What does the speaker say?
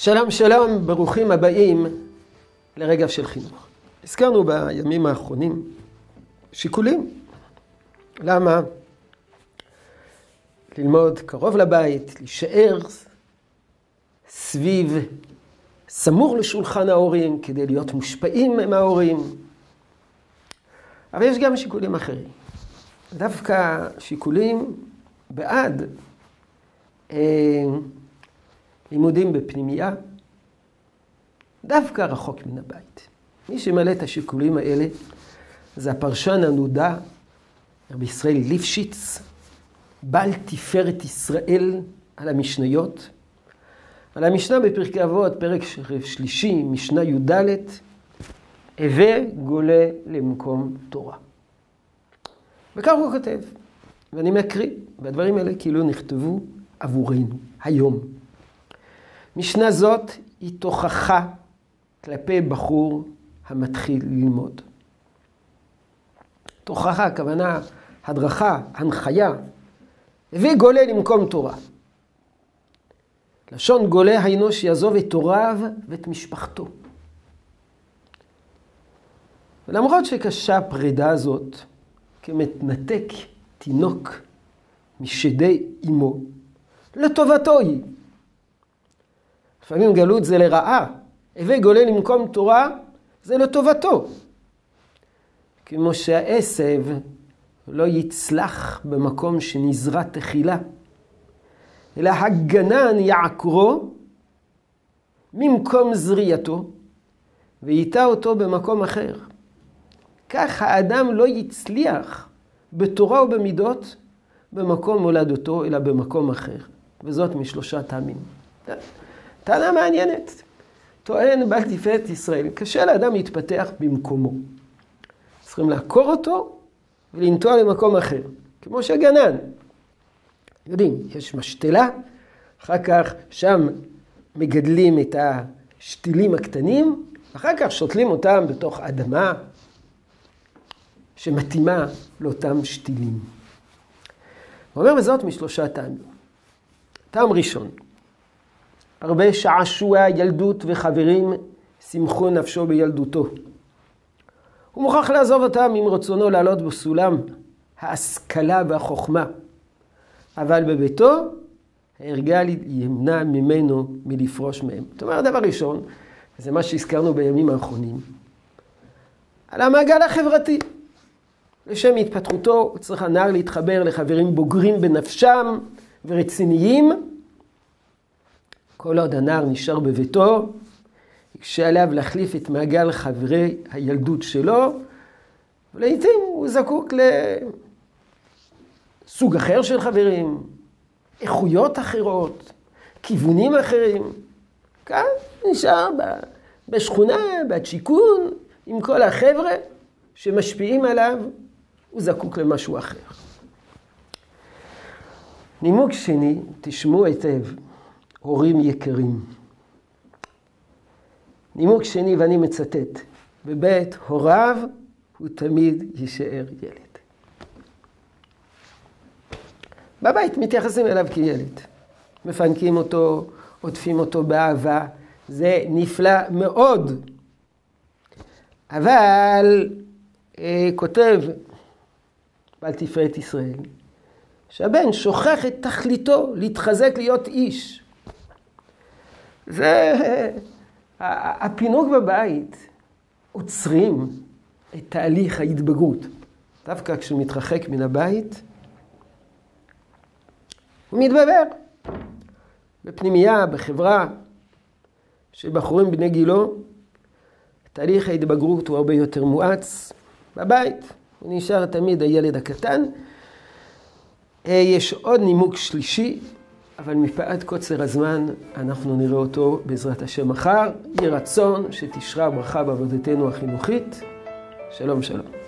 שלום שלום, ברוכים הבאים לרגע של חינוך. הזכרנו בימים האחרונים שיקולים. למה ללמוד קרוב לבית, להישאר סביב, סמוך לשולחן ההורים, כדי להיות מושפעים מההורים. אבל יש גם שיקולים אחרים. דווקא שיקולים בעד אה, לימודים בפנימייה, דווקא רחוק מן הבית. מי שמלא את השיקולים האלה זה הפרשן הנודע, רבי ישראל ליפשיץ, בעל תפארת ישראל על המשניות, על המשנה בפרקי אבות, פרק שלישי, משנה י"ד, הווה גולה למקום תורה. וכך הוא כותב, ואני מקריא, והדברים האלה כאילו נכתבו עבורנו, היום. משנה זאת היא תוכחה כלפי בחור המתחיל ללמוד. תוכחה, הכוונה, הדרכה, הנחיה, הביא גולה למקום תורה. לשון גולה היינו שיעזוב את הוריו ואת משפחתו. ולמרות שקשה הפרידה הזאת, כמתנתק תינוק משדי אמו, לטובתו היא. לפעמים גלות זה לרעה, הווה גולה למקום תורה זה לטובתו. כמו שהעשב לא יצלח במקום שנזרע תחילה, אלא הגנן יעקרו ממקום זריעתו, וייטע אותו במקום אחר. כך האדם לא יצליח בתורה ובמידות במקום מולדתו, אלא במקום אחר. וזאת משלושה טעמים. טענה מעניינת. טוען בעל תפארת ישראל, קשה לאדם להתפתח במקומו. צריכים לעקור אותו ולנטוע למקום אחר, כמו שגנן. יודעים, יש משתלה, אחר כך שם מגדלים את השתילים הקטנים, אחר כך שותלים אותם בתוך אדמה שמתאימה לאותם שתילים. הוא אומר בזאת משלושה טעמים. טעם ראשון, הרבה שעשוע ילדות וחברים שמחו נפשו בילדותו. הוא מוכרח לעזוב אותם אם רצונו לעלות בסולם ההשכלה והחוכמה. אבל בביתו, ההרגל ימנע ממנו מלפרוש מהם. זאת אומרת, דבר ראשון, זה מה שהזכרנו בימים האחרונים, על המעגל החברתי. לשם התפתחותו צריך הנער להתחבר לחברים בוגרים בנפשם ורציניים. כל עוד הנער נשאר בביתו, יקשה עליו להחליף את מעגל חברי הילדות שלו, ולעיתים הוא זקוק לסוג אחר של חברים, איכויות אחרות, כיוונים אחרים. כאן נשאר בשכונה, בשיכון, עם כל החבר'ה שמשפיעים עליו, הוא זקוק למשהו אחר. נימוק שני, תשמעו היטב, הורים יקרים. נימוק שני, ואני מצטט, בבית הוריו הוא תמיד יישאר ילד. בבית מתייחסים אליו כילד. מפנקים אותו, עוטפים אותו באהבה, זה נפלא מאוד. אבל אה, כותב בעל תפארת ישראל, שהבן שוכח את תכליתו להתחזק להיות איש. זה הפינוק בבית עוצרים את תהליך ההתבגרות. דווקא כשהוא מתרחק מן הבית, הוא מתבבר. בפנימייה, בחברה, שבחורים בני גילו, תהליך ההתבגרות הוא הרבה יותר מואץ. בבית, הוא נשאר תמיד הילד הקטן. אה, יש עוד נימוק שלישי, אבל מפאת קוצר הזמן אנחנו נראה אותו בעזרת השם מחר. יהי רצון שתשרה ברכה בעבודתנו החינוכית. שלום שלום.